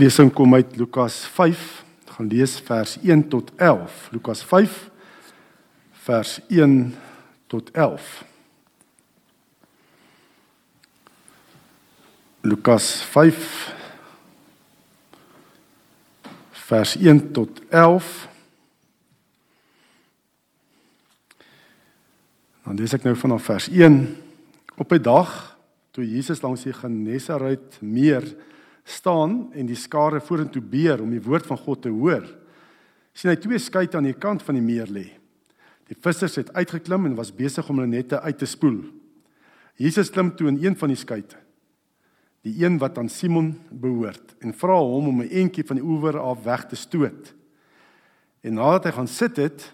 skriflesing kom uit Lukas 5. Ek gaan lees vers 1 tot 11. Lukas 5 vers 1 tot 11. Lukas 5 vers 1 tot 11. Dan lees ek nou vanaf vers 1. Op 'n dag toe Jesus langs die Genesaret meer staan en die skare vorentoe beer om die woord van God te hoor, sien hy twee skeye aan die kant van die meer lê. Die vissers het uitgeklim en was besig om hulle nette uit te spoel. Jesus klim toe in een van die skeye, die een wat aan Simon behoort, en vra hom om 'n entjie van die oewer af weg te stoot. En nadat hy gaan sit het,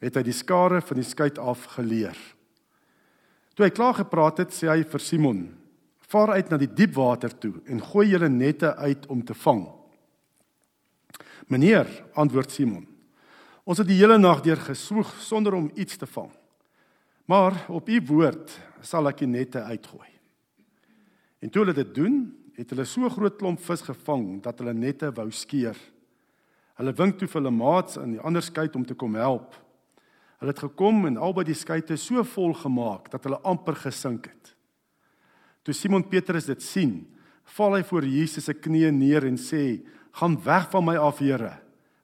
het hy die skare van die skei af geleer. Toe hy klaar gepraat het, sê hy vir Simon: Vaar uit na die diep water toe en gooi julle nette uit om te vang. Meneer, antwoord Simon. Ons het die hele nag deur geswoeg sonder om iets te vang. Maar op u woord sal ek die nette uitgooi. En toe hulle dit doen, het hulle so groot klomp vis gevang dat hulle nette wou skeur. Hulle wink toe vir hulle maats in die ander skei om te kom help. Hulle het gekom en albei die skei so vol gemaak dat hulle amper gesink het. Toe Simon Petrus dit sien, val hy voor Jesus se knieë neer en sê: "Gaan weg van my af, Here,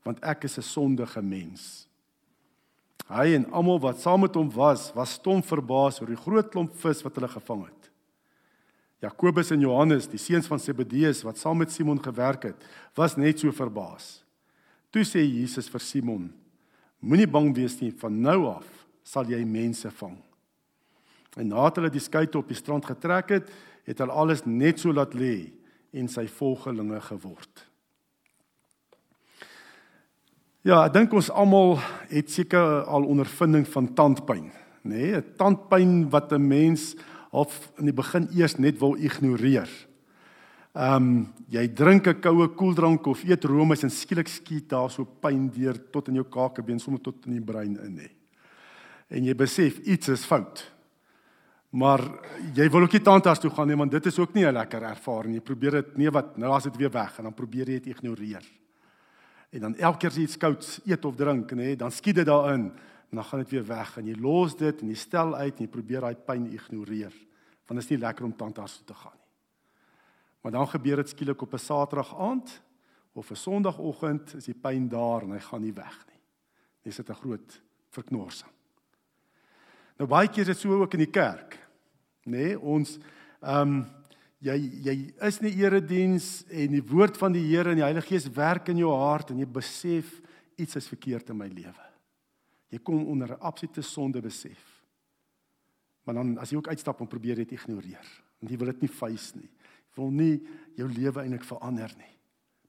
want ek is 'n sondige mens." Hy en almal wat saam met hom was, was stom verbaas oor die groot klomp vis wat hulle gevang het. Jakobus en Johannes, die seuns van Zebedeus wat saam met Simon gewerk het, was net so verbaas. Toe sê Jesus vir Simon: Moenie bang wees nie, van nou af sal jy mense vang. En nadat hulle die skei op die strand getrek het, het hulle alles net so laat lê en sy volgelinge geword. Ja, ek dink ons almal het seker al ondervinding van tandpyn, nê? Nee, 'n Tandpyn wat 'n mens of in die begin eers net wil ignoreer. Ehm um, jy drink 'n koue koeldrank of eet roomys en skielik skiet daar so pyn deur tot in jou kakebeen, sommer tot in die brein in, nê. En jy besef iets is fout. Maar jy wil ook nie tandarts toe gaan nie want dit is ook nie 'n lekker ervaring. Jy probeer dit nee wat nou as dit weer weg en dan probeer jy dit ignoreer. En dan elke keer as jy iets kouds eet of drink nê, dan skiet dit daarin en dan gaan dit weer weg en jy los dit en jy stel uit en jy probeer daai pyn ignoreer. Want dit is nie lekker om tandarts toe te gaan nie. Maar dan gebeur dit skielik op 'n Saterdag aand of 'n Sondagoggend is die pyn daar en hy gaan nie weg nie. Dis 'n groot verknorsing. Nou baie keer is dit so ook in die kerk nê nee, ons ehm um, jy jy is in die erediens en die woord van die Here en die Heilige Gees werk in jou hart en jy besef iets is verkeerd in my lewe. Jy kom onder 'n absolute sonde besef. Maar dan as jy ook uitstap en probeer dit ignoreer, want jy wil dit nie face nie. Jy wil nie jou lewe eintlik verander nie.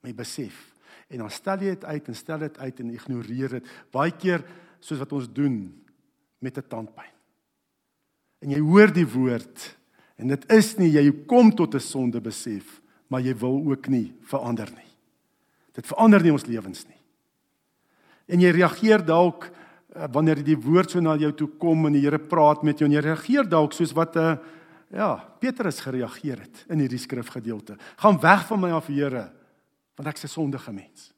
Maar jy besef en dan stel jy dit uit en stel dit uit en ignoreer dit. Baie keer soos wat ons doen met 'n tandpyn en jy hoor die woord en dit is nie jy kom tot 'n sonde besef, maar jy wil ook nie verander nie. Dit verander nie ons lewens nie. En jy reageer dalk uh, wanneer die woord so na jou toe kom en die Here praat met jou en jy reageer dalk soos wat 'n eh, ja, Petrus gereageer het in hierdie skrifgedeelte. Gaan weg van my af, Here, want ek is 'n sondige mens.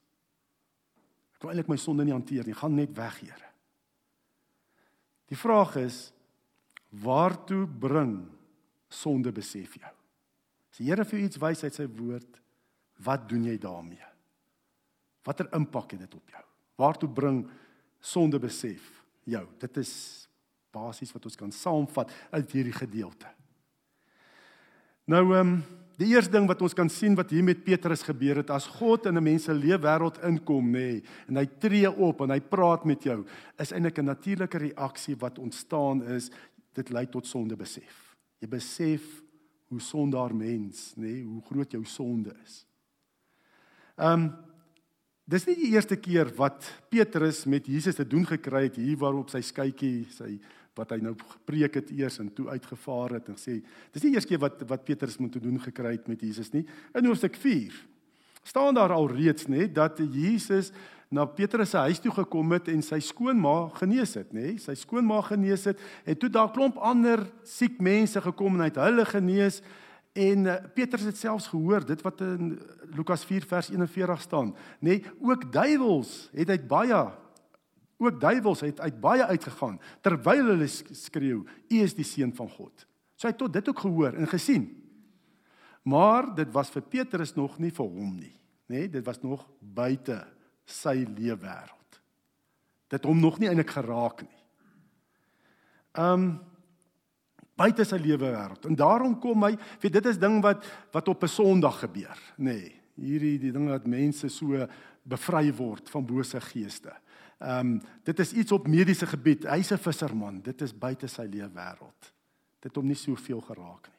Ek wil eintlik my sonde nie hanteer nie. Gaan net weg, Here. Die vraag is Waartoe bring sonde besef jou? As die Here vir iets wys uit sy woord, wat doen jy daarmee? Watter impak het dit op jou? Waartoe bring sonde besef jou? Dit is basies wat ons kan saamvat uit hierdie gedeelte. Nou ehm um, die eerste ding wat ons kan sien wat hier met Petrus gebeur het as God in 'n mens se lewe wêreld inkom nê nee, en hy tree op en hy praat met jou is eintlik 'n natuurlike reaksie wat ontstaan is dit lei tot sonde besef. Jy besef hoe sondaar mens, nê, nee, hoe groot jou sonde is. Ehm um, dis nie die eerste keer wat Petrus met Jesus te doen gekry het hier waarop sy skytjie, sy wat hy nou gepreek het eers en toe uitgevaar het en sê dis nie eers keer wat wat Petrus moet te doen gekry het met Jesus nie. In hoofstuk 4 staan daar al reeds nê dat Jesus na Petrus se huis toe gekom het en sy skoonma genees het, nê? Sy skoonma genees het en toe daar klomp ander siek mense gekom en hy het hulle genees En uh, Petrus het selfs gehoor dit wat in Lukas 4 vers 41 staan, nê, nee, ook duiwels het uit baie ook duiwels het uit baie uitgegaan terwyl hulle skreeu, U is die seun van God. So hy het tot dit ook gehoor en gesien. Maar dit was vir Petrus nog nie vir hom nie, nê, nee, dit was nog buite sy leefwêreld. Dit hom nog nie eintlik geraak nie. Um buite sy lewe wêreld. En daarom kom hy, weet dit is ding wat wat op 'n Sondag gebeur, nê. Nee, hierdie die ding wat mense so bevry word van bose geeste. Um, dit is iets op mediese gebied. Hy's 'n visserman. Dit is buite sy lewe wêreld. Dit hom nie soveel geraak nie.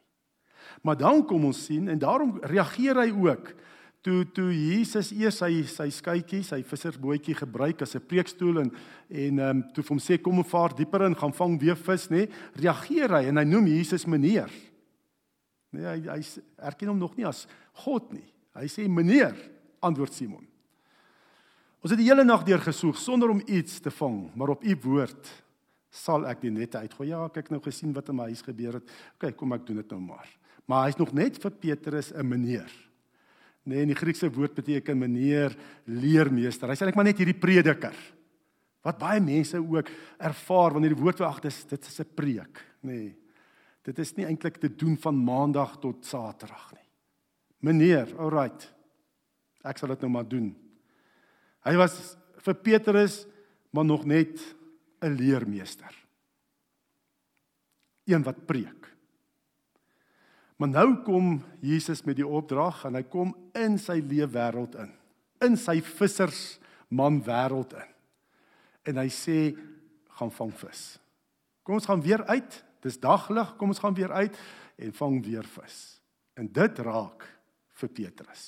Maar dan kom ons sien en daarom reageer hy ook toe toe Jesus eers sy sy skuitjie, sy vissersbootjie gebruik as 'n preekstoel en en ehm um, toe hom sê kom en vaar dieper in, gaan vang weer vis, nê? Reageer hy en hy noem Jesus meneer. Nee, hy hy erken hom nog nie as God nie. Hy sê meneer, antwoord Simon. Ons het die hele nag deur gesoek sonder om iets te vang, maar op u woord sal ek die nette uitgooi. Ja, ek het nou gesien wat in my huis gebeur het. OK, kom ek doen dit nou maar. Maar hy's nog net vir Petrus 'n meneer. Nee, in die Griekse woord beteken meneer leermeester. Hy's eintlik maar net hierdie prediker. Wat baie mense ook ervaar wanneer die woord wag is dit is 'n preek, nê. Nee, dit is nie eintlik te doen van maandag tot saterdag nie. Meneer, alright. Ek sal dit nou maar doen. Hy was vir Petrus maar nog net 'n leermeester. Een wat preek. Maar nou kom Jesus met die opdrag en hy kom in sy leefwêreld in. In sy vissersman wêreld in. En hy sê gaan vang vis. Kom ons gaan weer uit. Dis daglig. Kom ons gaan weer uit en vang weer vis. En dit raak vir Petrus.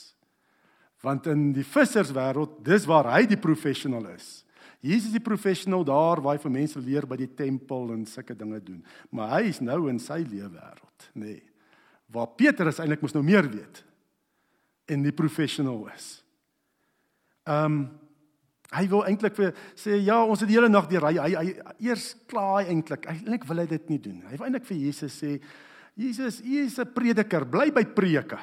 Want in die visserswêreld, dis waar hy die professional is. Jesus is die professional daar waar hy vir mense leer by die tempel en sulke dinge doen. Maar hy is nou in sy leefwêreld, nê. Nee waar Petrus eintlik mos nou meer weet en die professional is. Ehm um, hy wil eintlik vir sê ja, ons het die hele nag deur hy, hy hy eers klaai eintlik. Eintlik wil hy dit nie doen. Hy wil eintlik vir Jesus sê Jesus, u is 'n prediker, bly by preke.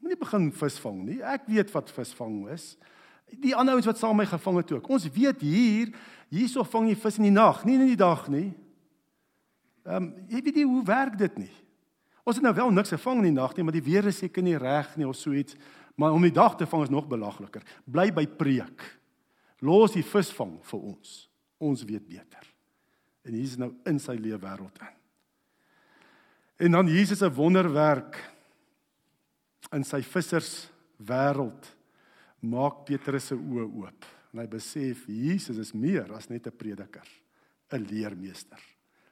Moenie begin visvang nie. Ek weet wat visvang is. Die ander ouens wat saam met my gevang het ook. Ons weet hier, hierso vang jy vis in die nag, nie in die dag nie. Ehm um, jy weet nie hoe werk dit nie. Ons het nou wel niks gevang in die nag nie, maar die weer is seker nie reg nie of so iets. Maar om die dag te vang is nog belagliker. Bly by preek. Los die visvang vir ons. Ons weet beter. En is nou in sy lewe wêreld in. En dan Jesus se wonderwerk in sy vissers wêreld maak Petrus se oë oop. En hy besef Jesus is meer as net 'n prediker, 'n leermeester.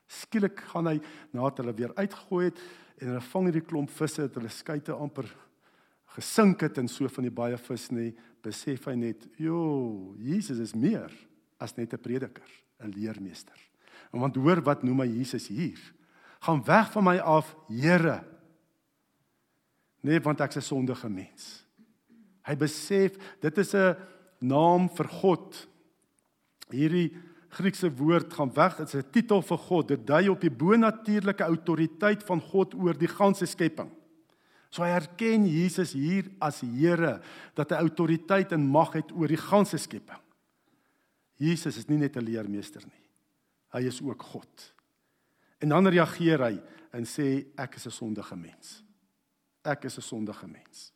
Skielik gaan hy nadat hulle weer uitgegooi het en hulle vang hierdie klomp visse het hulle skuite amper gesink het en so van die baie vis nê besef hy net jo Jesus is meer as net 'n prediker 'n leermeester. En want hoor wat noem hy Jesus hier? Gaan weg van my af Here. Nee want ek's 'n sondige mens. Hy besef dit is 'n naam vir God. Hierdie Griekse woord gaan weg, dit is 'n titel vir God. Dit dui op die bonatuurlike autoriteit van God oor die ganse skepping. So hy erken Jesus hier as Here dat hy autoriteit en mag het oor die ganse skepping. Jesus is nie net 'n leermeester nie. Hy is ook God. En dan reageer hy en sê ek is 'n sondige mens. Ek is 'n sondige mens.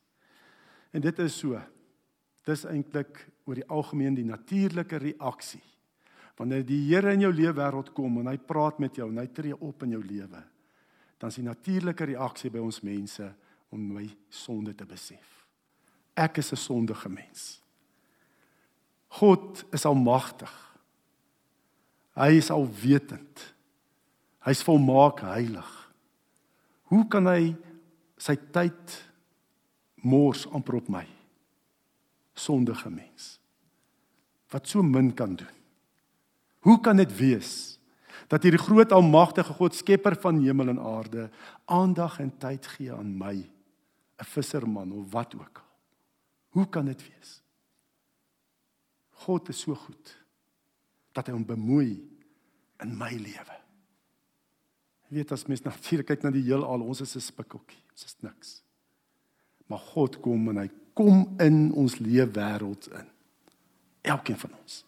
En dit is so. Dis eintlik oor die algemeen die natuurlike reaksie Wanneer die Here in jou lewe wêreld kom en hy praat met jou en hy tree op in jou lewe, dan is die natuurlike reaksie by ons mense om my sonde te besef. Ek is 'n sondige mens. God is almagtig. Hy is alwetend. Hy's volmaak heilig. Hoe kan hy sy tyd mors amper op my sondige mens? Wat so min kan doen. Hoe kan dit wees dat hierdie groot almagtige God, skepper van hemel en aarde, aandag en tyd gee aan my, 'n visserman of wat ook al? Hoe kan dit wees? God is so goed dat hy hom bemoei in my lewe. Jy weet as mens natuurlik kyk na die heelal, ons is 'n spikkeltjie. Ons is niks. Maar God kom en hy kom in ons leefwêreld in. Elkeen van ons.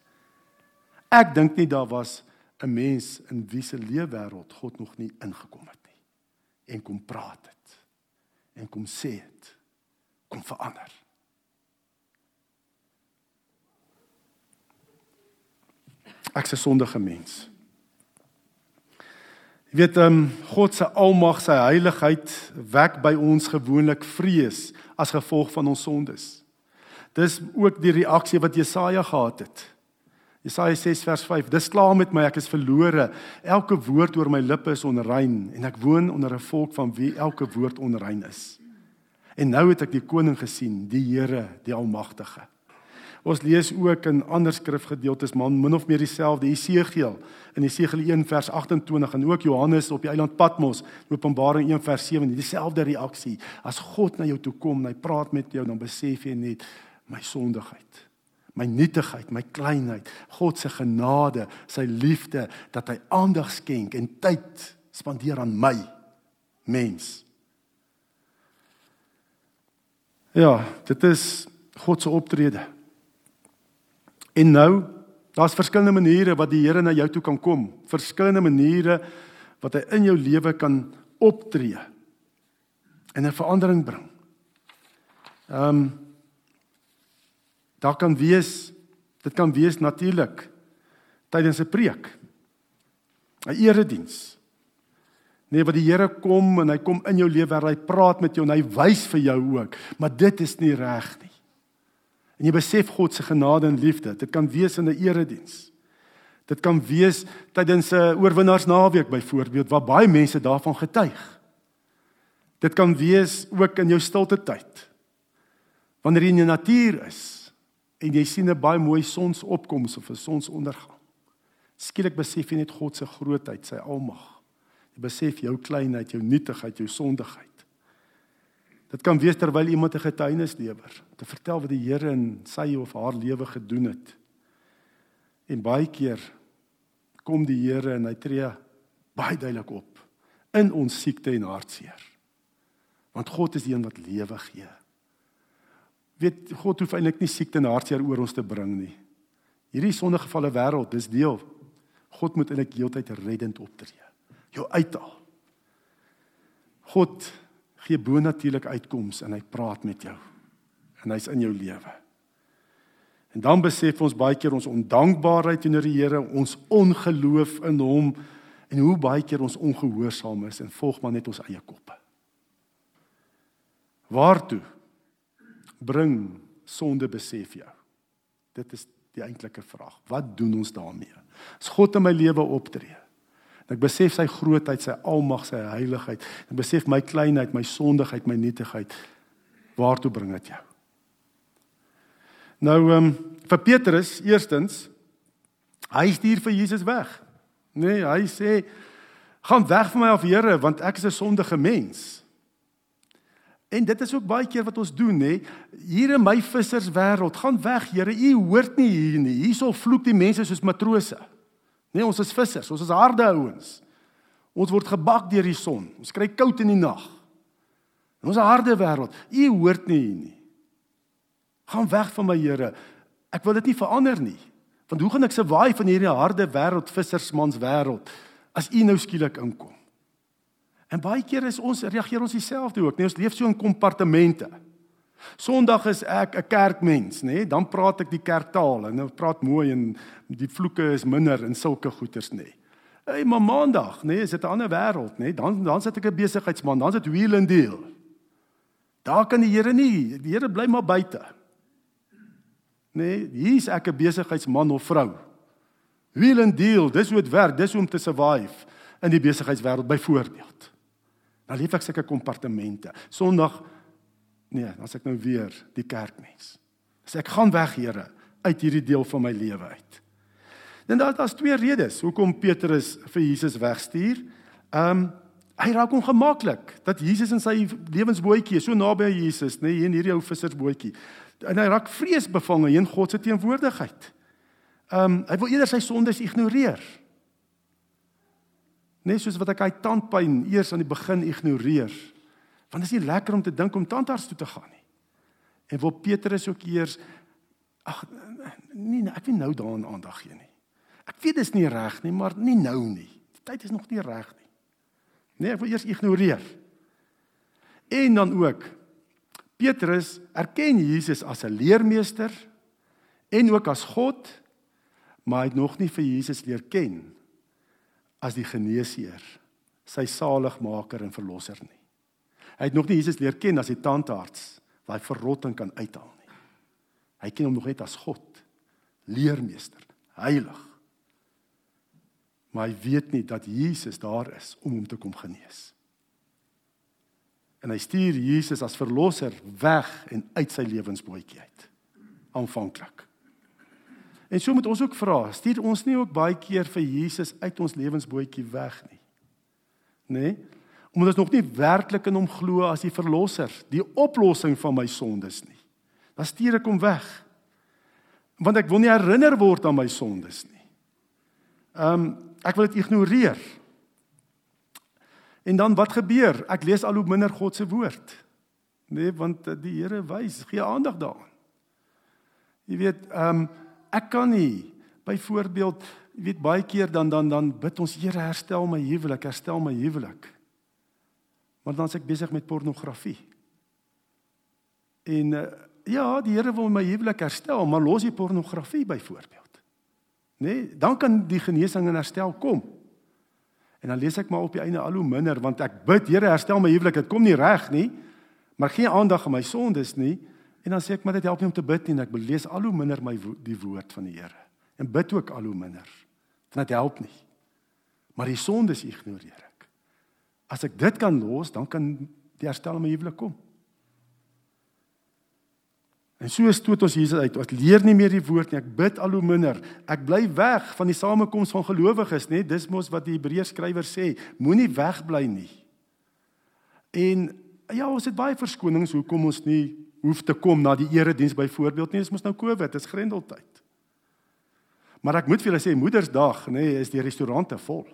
Ek dink nie daar was 'n mens in wie se leefwêreld God nog nie ingekom het nie en kom praat het en kom sê het kom verander. Ek is 'n sondige mens. Jy weet, um, God se almag, sy heiligheid wek by ons gewoonlik vrees as gevolg van ons sondes. Dis ook die reaksie wat Jesaja gehad het. Jesaja 6 vers 5: Dis klaar met my, ek is verlore. Elke woord oor my lippe is onrein en ek woon onder 'n volk van wie elke woord onrein is. En nou het ek die koning gesien, die Here, die Almagtige. Ons lees ook in ander skrifgedeeltes man min of meer dieselfde Esegiel in Esegiel 1 vers 28 en ook Johannes op die eiland Patmos Openbaring 1 vers 7 dieselfde reaksie as God na jou toe kom en hy praat met jou dan besef jy net my sondigheid my nietigheid my kleinheid God se genade sy liefde dat hy aandag skenk en tyd spandeer aan my mens Ja dit is God se optrede En nou, daar's verskillende maniere wat die Here na jou toe kan kom. Verskillende maniere wat hy in jou lewe kan optree en 'n verandering bring. Ehm um, daar kan wees dit kan wees natuurlik tydens 'n preek. 'n Erediens. Nee, wat die Here kom en hy kom in jou lewe, hy praat met jou en hy wys vir jou ook, maar dit is nie reg nie. En jy besef God se genade en liefde. Dit kan wees in 'n erediens. Dit kan wees tydens 'n oorwinnaarsnaweek byvoorbeeld waar baie mense daarvan getuig. Dit kan wees ook in jou stilte tyd. Wanneer jy in die natuur is en jy sien 'n baie mooi sonsopkoms of 'n sonsondergang. Skielik besef jy net God se grootheid, sy almag. Jy besef jou kleinheid, jou nietigheid, jou sondigheid. Dit kan wees terwyl iemand 'n getuienis lewer, te vertel wat die Here in sy of haar lewe gedoen het. En baie keer kom die Here en hy tree baie duidelik op in ons siekte en hartseer. Want God is die een wat lewe gee. Weet God hoef eintlik nie siekte en hartseer oor ons te bring nie. Hierdie sondegevalle wêreld, dis deel. God moet eintlik heeltyd reddend optree. Jou uithaal. God gee bonatuurlik uitkomste en hy praat met jou. En hy's in jou lewe. En dan besef ons baie keer ons ondankbaarheid teenoor die Here, ons ongeloof in hom en hoe baie keer ons ongehoorsaam is en volg maar net ons eie koppe. Waartoe bring sonde besef jou? Dit is die eintlike vraag. Wat doen ons daarmee? As God in my lewe optree, Ek besef sy grootheid, sy almag, sy heiligheid. Ek besef my kleinheid, my sondigheid, my nietigheid. Waartoe bring dit jou? Nou ehm um, vir Petrus eerstens hy stuur vir Jesus weg. Nee, hy sê gaan weg van my af Here want ek is 'n sondige mens. En dit is ook baie keer wat ons doen, nê? Hier in my visserswêreld, gaan weg, Here. U hoort nie hier nie. Hierso vloek die mense soos matrose. Nee, ons is vissers, ons is harde ouens. Ons word gebak deur die son. Ons kry koud in die nag. Ons is 'n harde wêreld. U hoort nie hier nie. Gaan weg van my Here. Ek wil dit nie verander nie. Want hoe gaan ek survive in hierdie harde wêreld, vissersmans wêreld as u nou skielik inkom? En baie keer is ons reageer ons dieselfde ook. Nee, ons leef so in kompartemente. Sondag is ek 'n kerkmens, nê? Nee? Dan praat ek die kerktaal en ek praat mooi en die vloeke is minder en sulke goeters, nê. Nee. Hey, maar Maandag, nê, nee, is dit 'n ander wêreld, nê? Nee? Dan dan sit ek 'n besigheidsman, dan is dit wheel and deal. Daar kan die Here nie, die Here bly maar buite. Nee, hier's ek 'n besigheidsman of vrou. Wheel and deal, dis hoe dit werk, dis hoe om te survive in die besigheidswêreld byvoorbeeld. Dan leef ek seker kompartemente. Sondag Nee, dan sê ek nou weer die kerkmens. Sê ek gaan weg, Here, uit hierdie deel van my lewe uit. Dan daar daar's twee redes hoekom Petrus vir Jesus wegstuur. Ehm um, hy raak ongemaklik dat Jesus in sy lewensbootjie so naby aan Jesus, nê, nee, in hierdie ou vissersbootjie. En hy raak vreesbevange in God se teenwoordigheid. Ehm um, hy wil eerder sy sondes ignoreer. Net soos wat ek hy tandpyn eers aan die begin ignoreer. Want dit is nie lekker om te dink om tandarts toe te gaan nie. En wil Petrus ook eers ag nee, ek wil nou daaraan aandag gee nie. Ek weet dit is nie reg nie, maar nie nou nie. Die tyd is nog nie reg nie. Nee, ek wil eers ignoreer. En dan ook Petrus erken Jesus as 'n leermeester en ook as God, maar hy het nog nie vir Jesus leer ken as die geneesheer, sy saligmaker en verlosser nie. Hy het nog nie Jesus leer ken as die tandarts wat hy verrotting kan uithaal nie. Hy ken hom nog net as God, leermeester, heilig. Maar hy weet nie dat Jesus daar is om hom te kom genees. En hy stuur Jesus as verlosser weg en uit sy lewensbootjie uit. Aanvanklik. En so moet ons ook vra, stuur ons nie ook baie keer vir Jesus uit ons lewensbootjie weg nie. Nê? Nee? Omdat ons nog nie werklik in hom glo as die verlosser, die oplossing van my sondes nie. Dan stuur ek hom weg. Want ek wil nie herinner word aan my sondes nie. Ehm um, ek wil dit ignoreer. En dan wat gebeur? Ek lees al hoe minder God se woord. Nee, want die Here wys, gee aandag daaraan. Jy weet, ehm um, ek kan nie byvoorbeeld, jy weet baie keer dan dan dan bid ons Here herstel my huwelik, herstel my huwelik. Maar dan is ek besig met pornografie. En uh, ja, die Here wil my huwelik herstel, maar los die pornografie byvoorbeeld. Nee, dan kan die genesing en herstel kom. En dan lees ek maar op die einde al hoe minder want ek bid Here herstel my huwelik. Dit kom nie reg nie. Maar geen aandag aan my sondes nie. En dan sê ek maar dit help nie om te bid nie. Ek lees al hoe minder my die woord van die Here. En bid ook al hoe minder. Want dit help nie. Maar die sondes ignoreer ek. As ek dit kan los, dan kan die herstel in my huwelik kom. En so stoot ons Jesus uit. Ons leer nie meer die woord nie. Ek bid al hoe minder. Ek bly weg van die samekoms van gelowiges, nê? Dis mos wat die Hebreërs skrywer sê. Moenie wegbly nie. En ja, ons het baie verskonings hoekom ons nie hoef te kom na die erediens byvoorbeeld nie. Dis mos nou Covid, dit is grendeltyd. Maar ek moet vir julle sê Moedersdag, nê, is die restaurante vol.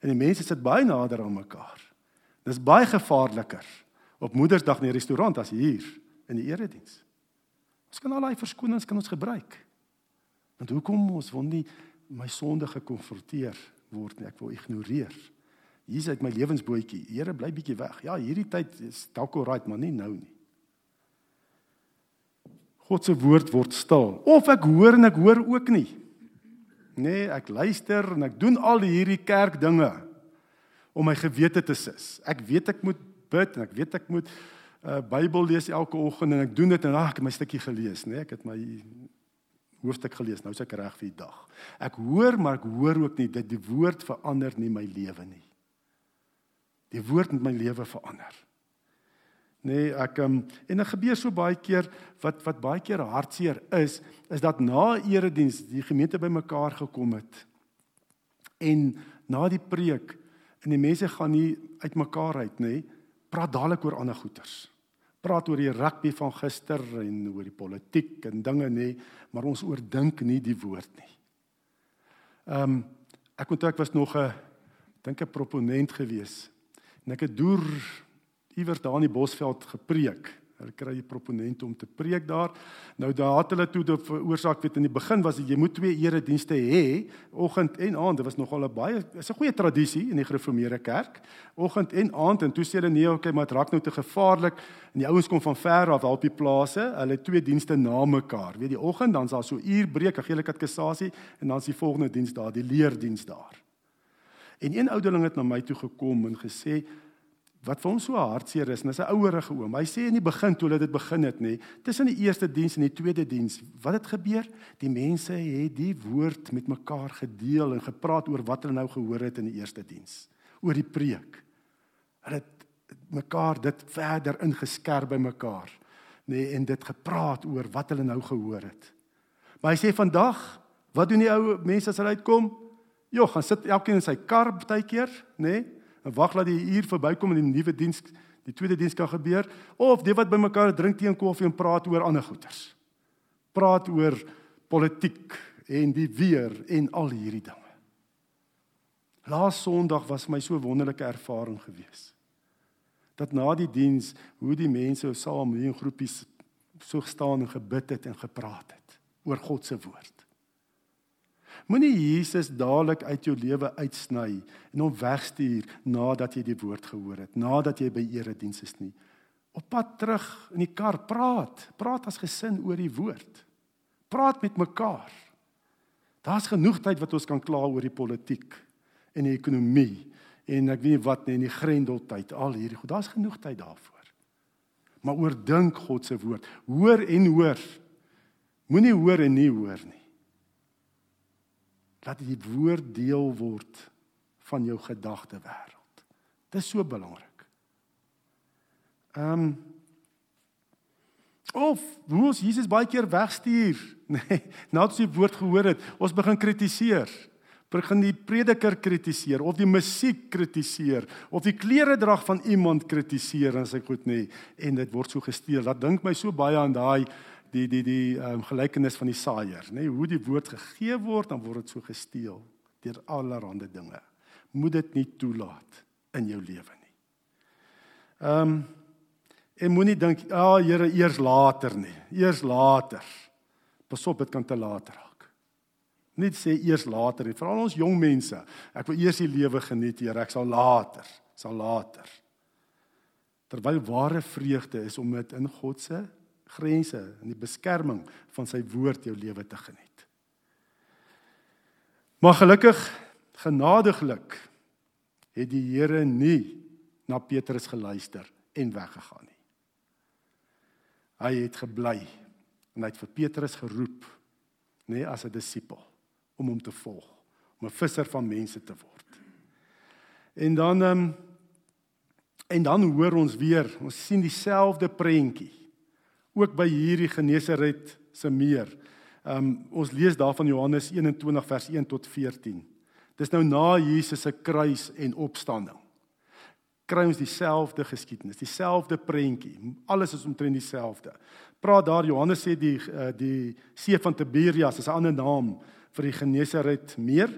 En die mense sit baie nader aan mekaar. Dis baie gevaarliker op Moedersdag in die restaurant as hier in die erediens. Ons kan al daai verskonings kan ons gebruik. Want hoekom ons wil nie my sonde gekonfronteer word nie, ek wil ignoreer. Hier is uit my lewensbootjie. Here bly bietjie weg. Ja, hierdie tyd is dalk al right, maar nie nou nie. God se woord word stil. Of ek hoor en ek hoor ook nie. Nee, ek luister en ek doen al hierdie kerk dinge om my gewete te sis. Ek weet ek moet bid en ek weet ek moet uh Bybel lees elke oggend en ek doen dit en ag ek het my stukkie gelees? Nee, ek het my hoofstuk gelees. Nou is ek reg vir die dag. Ek hoor, maar ek hoor ook nie dat die woord verander nie my lewe nie. Die woord met my lewe verander. Nee, ek um, en dit gebeur so baie keer wat wat baie keer hartseer is, is dat na erediens die gemeente bymekaar gekom het. En na die preek en die mense gaan nie uitmekaar uit nê, praat dadelik oor ander goeters praat oor die rugby van gister en oor die politiek en dinge nê, maar ons oordink nie die woord nie. Ehm um, ek onthou ek was nog 'n dink 'n proponent gewees. En ek het deur iewers daar in die Bosveld gepreek. Hulle kry die proponente om te preek daar. Nou daar het hulle toe die oorsaak weet in die begin was jy moet twee eredienste hê, oggend en aand. Dit was nogal 'n baie is 'n goeie tradisie in die gereformeerde kerk. Oggend en aand en toe sê hulle nee, okay, maar dit raak nou te gevaarlik. En die ouens kom van ver af op die plase. Hulle het twee dienste na mekaar. Weet die oggend dan is daar so uur breek, 'n gele katekisasie en dan is die volgende diens daar, die leerdiens daar. En een ouderling het na my toe gekom en gesê wat vir hom so hartseer is, en dis 'n ouerige oom. Hy sê in die begin toe hulle dit begin het, nê, tussen die eerste diens en die tweede diens, wat het gebeur? Die mense het die woord met mekaar gedeel en gepraat oor wat hulle nou gehoor het in die eerste diens, oor die preek. Hulle het mekaar dit verder ingeskerp by mekaar, nê, en dit gepraat oor wat hulle nou gehoor het. Maar hy sê vandag, wat doen die ou mense as hulle uitkom? Jo, gaan sit elkeen in sy kar baie keer, nê? En wag dat die uur verbykom en die nuwe diens, die tweede diens kan gebeur of die wat bymekaar drink teen koffie en praat oor ander goeters. Praat oor politiek en die weer en al hierdie dinge. Laas Sondag was my so wonderlike ervaring geweest. Dat na die diens hoe die mense saam in groepies so gestaan en gebid het en gepraat het oor God se woord. Moenie Jesus dadelik uit jou lewe uitsny en hom wegstuur nadat jy die woord gehoor het, nadat jy by erediens is nie. Op pad terug in die kar praat, praat as gesin oor die woord. Praat met mekaar. Daar's genoeg tyd wat ons kan kla oor die politiek en die ekonomie en ek weet nie wat nie in die grendeltyd al hierdie goed. Daar's genoeg tyd daarvoor. Maar oordink God se woord. Hoor en hoor. Moenie hoor en nie hoor nie. Laat die woord deel word van jou gedagte wêreld. Dit is so belangrik. Ehm um, Of hoe ons Jesus baie keer wegstuur, nê, nee, nadat die woord gehoor het, ons begin kritiseer. Begin die prediker kritiseer of die musiek kritiseer of die klere drag van iemand kritiseer as ek goed nê en dit word so gesteel. Dat dink my so baie aan daai die die die um, gelykenis van die saaier, nê, hoe die woord gegee word dan word dit so gesteel deur allerlei dinge. Moet dit nie toelaat in jou lewe nie. Ehm um, En moenie dink, "Ag oh, Here, eers later nie. Eers later." Pasop, dit kan te laat raak. Nie sê eers later nie, veral ons jong mense. Ek wil eers die lewe geniet, Here, ek sal later, sal later. Terwyl ware vreugde is om dit in God se grense in die beskerming van sy woord jou lewe te geniet. Maar gelukkig, genadiglik het die Here nie na Petrus geluister en weggegaan nie. Hy het gebly en hy het vir Petrus geroep, nê, nee, as 'n disipel om hom te volg, om 'n visser van mense te word. En dan ehm um, en dan hoor ons weer, ons sien dieselfde prentjie ook by hierdie Genesaret se meer. Ehm um, ons lees daarvan Johannes 21 vers 1 tot 14. Dis nou na Jesus se kruis en opstanding kry ons dieselfde geskiedenis, dieselfde prentjie. Alles is omtrent dieselfde. Praat daar Johannes sê die eh, die see van Tiberias is 'n ander naam vir die Genesaret meer.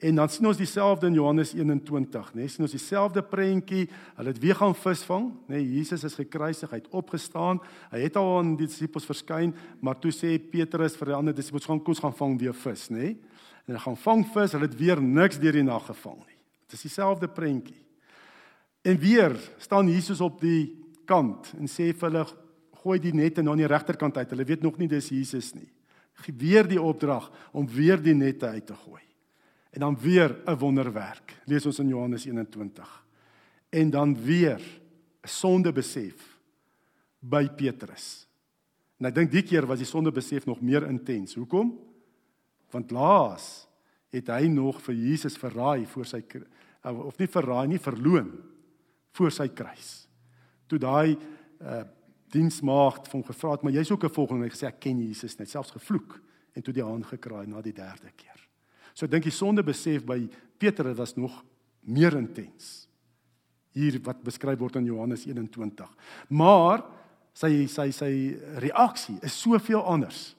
En dan sien ons dieselfde in Johannes 21, né? Nee, sien ons dieselfde prentjie. Hulle het weer gaan visvang, né? Nee, Jesus is gekruisig, hy het opgestaan. Hy het al aan die disippels verskyn, maar toe sê Petrus vir die ander disippels gaan kom ons gaan vang weer vis, né? Nee? En hulle gaan vang vis, hulle het weer niks deur die nag gevang nie. Dit is dieselfde prentjie. En weer staan Jesus op die kant en sê vir hulle gooi die nette na die regterkant uit. Hulle weet nog nie dis Jesus nie. Gee weer die opdrag om weer die nette uit te gooi. En dan weer 'n wonderwerk. Lees ons in Johannes 21. En dan weer 'n sonde besef by Petrus. En ek dink die keer was die sonde besef nog meer intens. Hoekom? Want laas het hy nog vir Jesus verraai voor sy of nie verraai nie, verloon voor sy kruis. Toe daai uh diensmaagd van gevra het, maar jy's ook 'n volgeling, hy gesê ek ken Jesus net, selfs gevloek en toe die haan gekraai na die derde keer. So dink die sonde besef by Petrus was nog meer intens. Hier wat beskryf word in Johannes 21. Maar sy sy sy reaksie is soveel anders.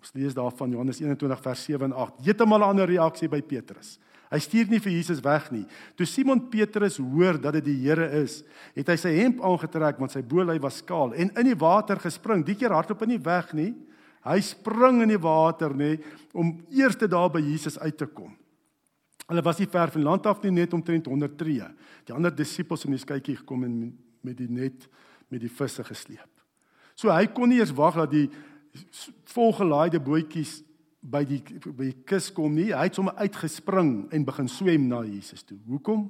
Ons lees daarvan Johannes 21 vers 7 en 8. Heeltemal 'n ander reaksie by Petrus. Hy stuur nie vir Jesus weg nie. Toe Simon Petrus hoor dat dit die Here is, het hy sy hemp aangetrek want sy boelhy was skaal en in die water gespring. Die keer hardloop hy nie weg nie. Hy spring in die water nê om eers daar by Jesus uit te kom. Hulle was nie ver van land af nie, net omtrent 100 tree. Die ander disippels in die skytjie gekom en met die net met die visse gesleep. So hy kon nie eers wag dat die volgelaaide bootjies by die by die kus kom nie. Hy het sommer uitgespring en begin swem na Jesus toe. Hoekom?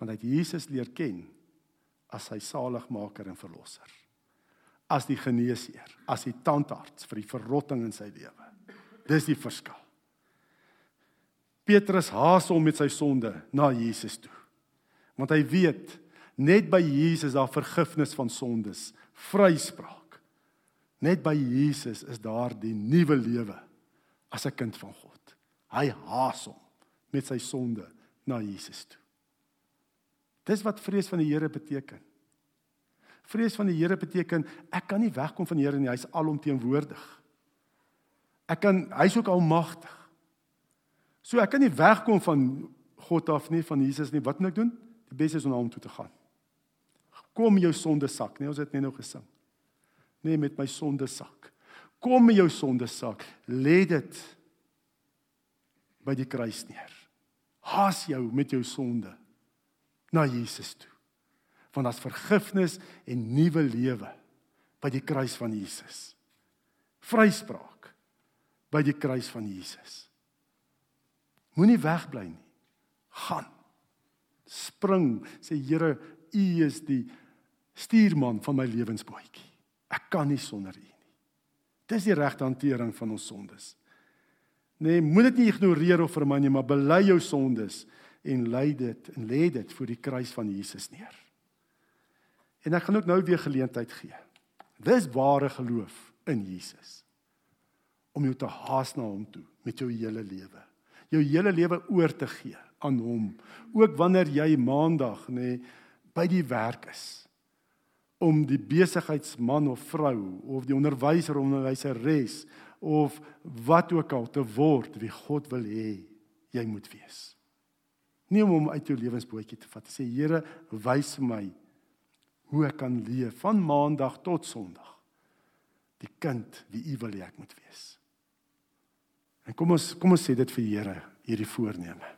Want hy het Jesus leer ken as sy saligmaker en verlosser. As die geneesheer, as die tandarts vir die verrotting in sy lewe. Dis die verskil. Petrus haas hom met sy sonde na Jesus toe. Want hy weet net by Jesus daar vergifnis van sondes, vryspraak. Net by Jesus is daar die nuwe lewe as 'n kind van God. Hy haas hom met sy sonde na Jesus toe. Dis wat vrees van die Here beteken. Vrees van die Here beteken ek kan nie wegkom van die Here nie, hy's alomteenwoordig. Ek kan hy's ook almagtig. So ek kan nie wegkom van God af nie, van Jesus nie. Wat moet ek doen? Die beste is om na hom toe te gaan. Kom jou sonde sak, nee, ons het net nou gesing. Nee, met my sonde sak. Kom met jou sonde sak. Lê dit by die kruis neer. Haas jou met jou sonde na Jesus toe. Want daar's vergifnis en nuwe lewe by die kruis van Jesus. Vryspraak by die kruis van Jesus. Moenie wegbly nie. Gaan. Spring, sê Here, U is die stuurman van my lewensbootjie. Ek kan nie sonder U nie. Dis die regte hantering van ons sondes. Nee, moet dit nie ignoreer of vermy nie, maar bely jou sondes en lei dit en lê dit voor die kruis van Jesus neer. En ek gaan ook nou weer geleentheid gee. Dis ware geloof in Jesus. Om jou te haas na hom toe met jou hele lewe. Jou hele lewe oor te gee aan hom. Ook wanneer jy maandag nê nee, by die werk is om die besigheidsman of vrou of die onderwyser of onderwyseres of wat ook al te word wie God wil hê jy moet wees. Nie om hom uit jou lewensbootjie te vat. Sê Here, wys my hoe ek kan leef van maandag tot sonderdag. Die kind wie U wil hê ek moet wees. En kom ons kom ons sê dit vir Here hierdie voorneme.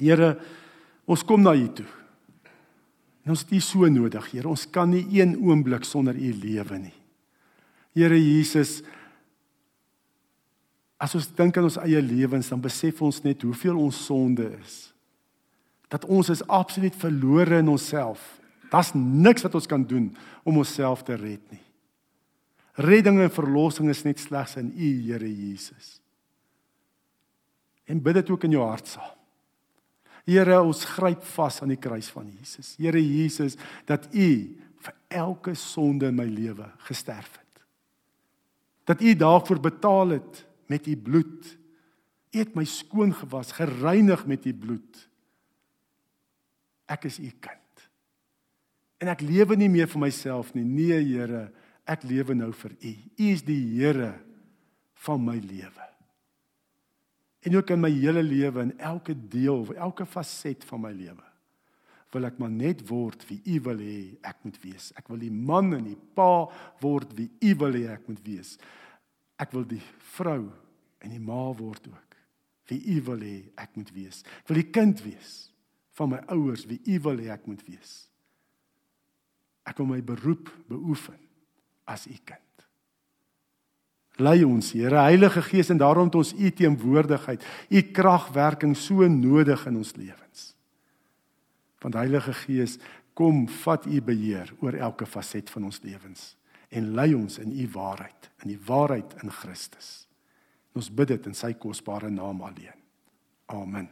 Here, ons kom na U toe. En ons het U so nodig, Here. Ons kan nie een oomblik sonder U lewe nie. Here Jesus, as ons dink aan ons eie lewens, dan besef ons net hoeveel ons sonde is. Dat ons is absoluut verlore in onsself. Daar's niks wat ons kan doen om onsself te red nie. Redding en verlossing is net slegs in U, Here Jesus. En bid dit ook in jou hart saam. Here, ons gryp vas aan die kruis van Jesus. Here Jesus, dat U vir elke sonde in my lewe gesterf het. Dat U daarvoor betaal het met U bloed. U het my skoon gewas, gereinig met U bloed. Ek is U kind. En ek lewe nie meer vir myself nie. Nee, Here, ek lewe nou vir U. U is die Here van my lewe en ook in my hele lewe en elke deel, elke faset van my lewe wil ek maar net word wie U wil hê ek moet wees. Ek wil die man en die pa word wie U wil hê ek moet wees. Ek wil die vrou en die ma word ook wie U wil hê ek moet wees. Ek wil die kind wees van my ouers wie U wil hê ek moet wees. Ek wil my beroep beoefen as U kind. Lei ons, Here, Heilige Gees en daarom het ons U teenwoordigheid, U kragwerking so nodig in ons lewens. Want Heilige Gees, kom vat U beheer oor elke faset van ons lewens en lei ons in U waarheid, in die waarheid in Christus. Ons bid dit in sy kosbare naam alleen. Amen.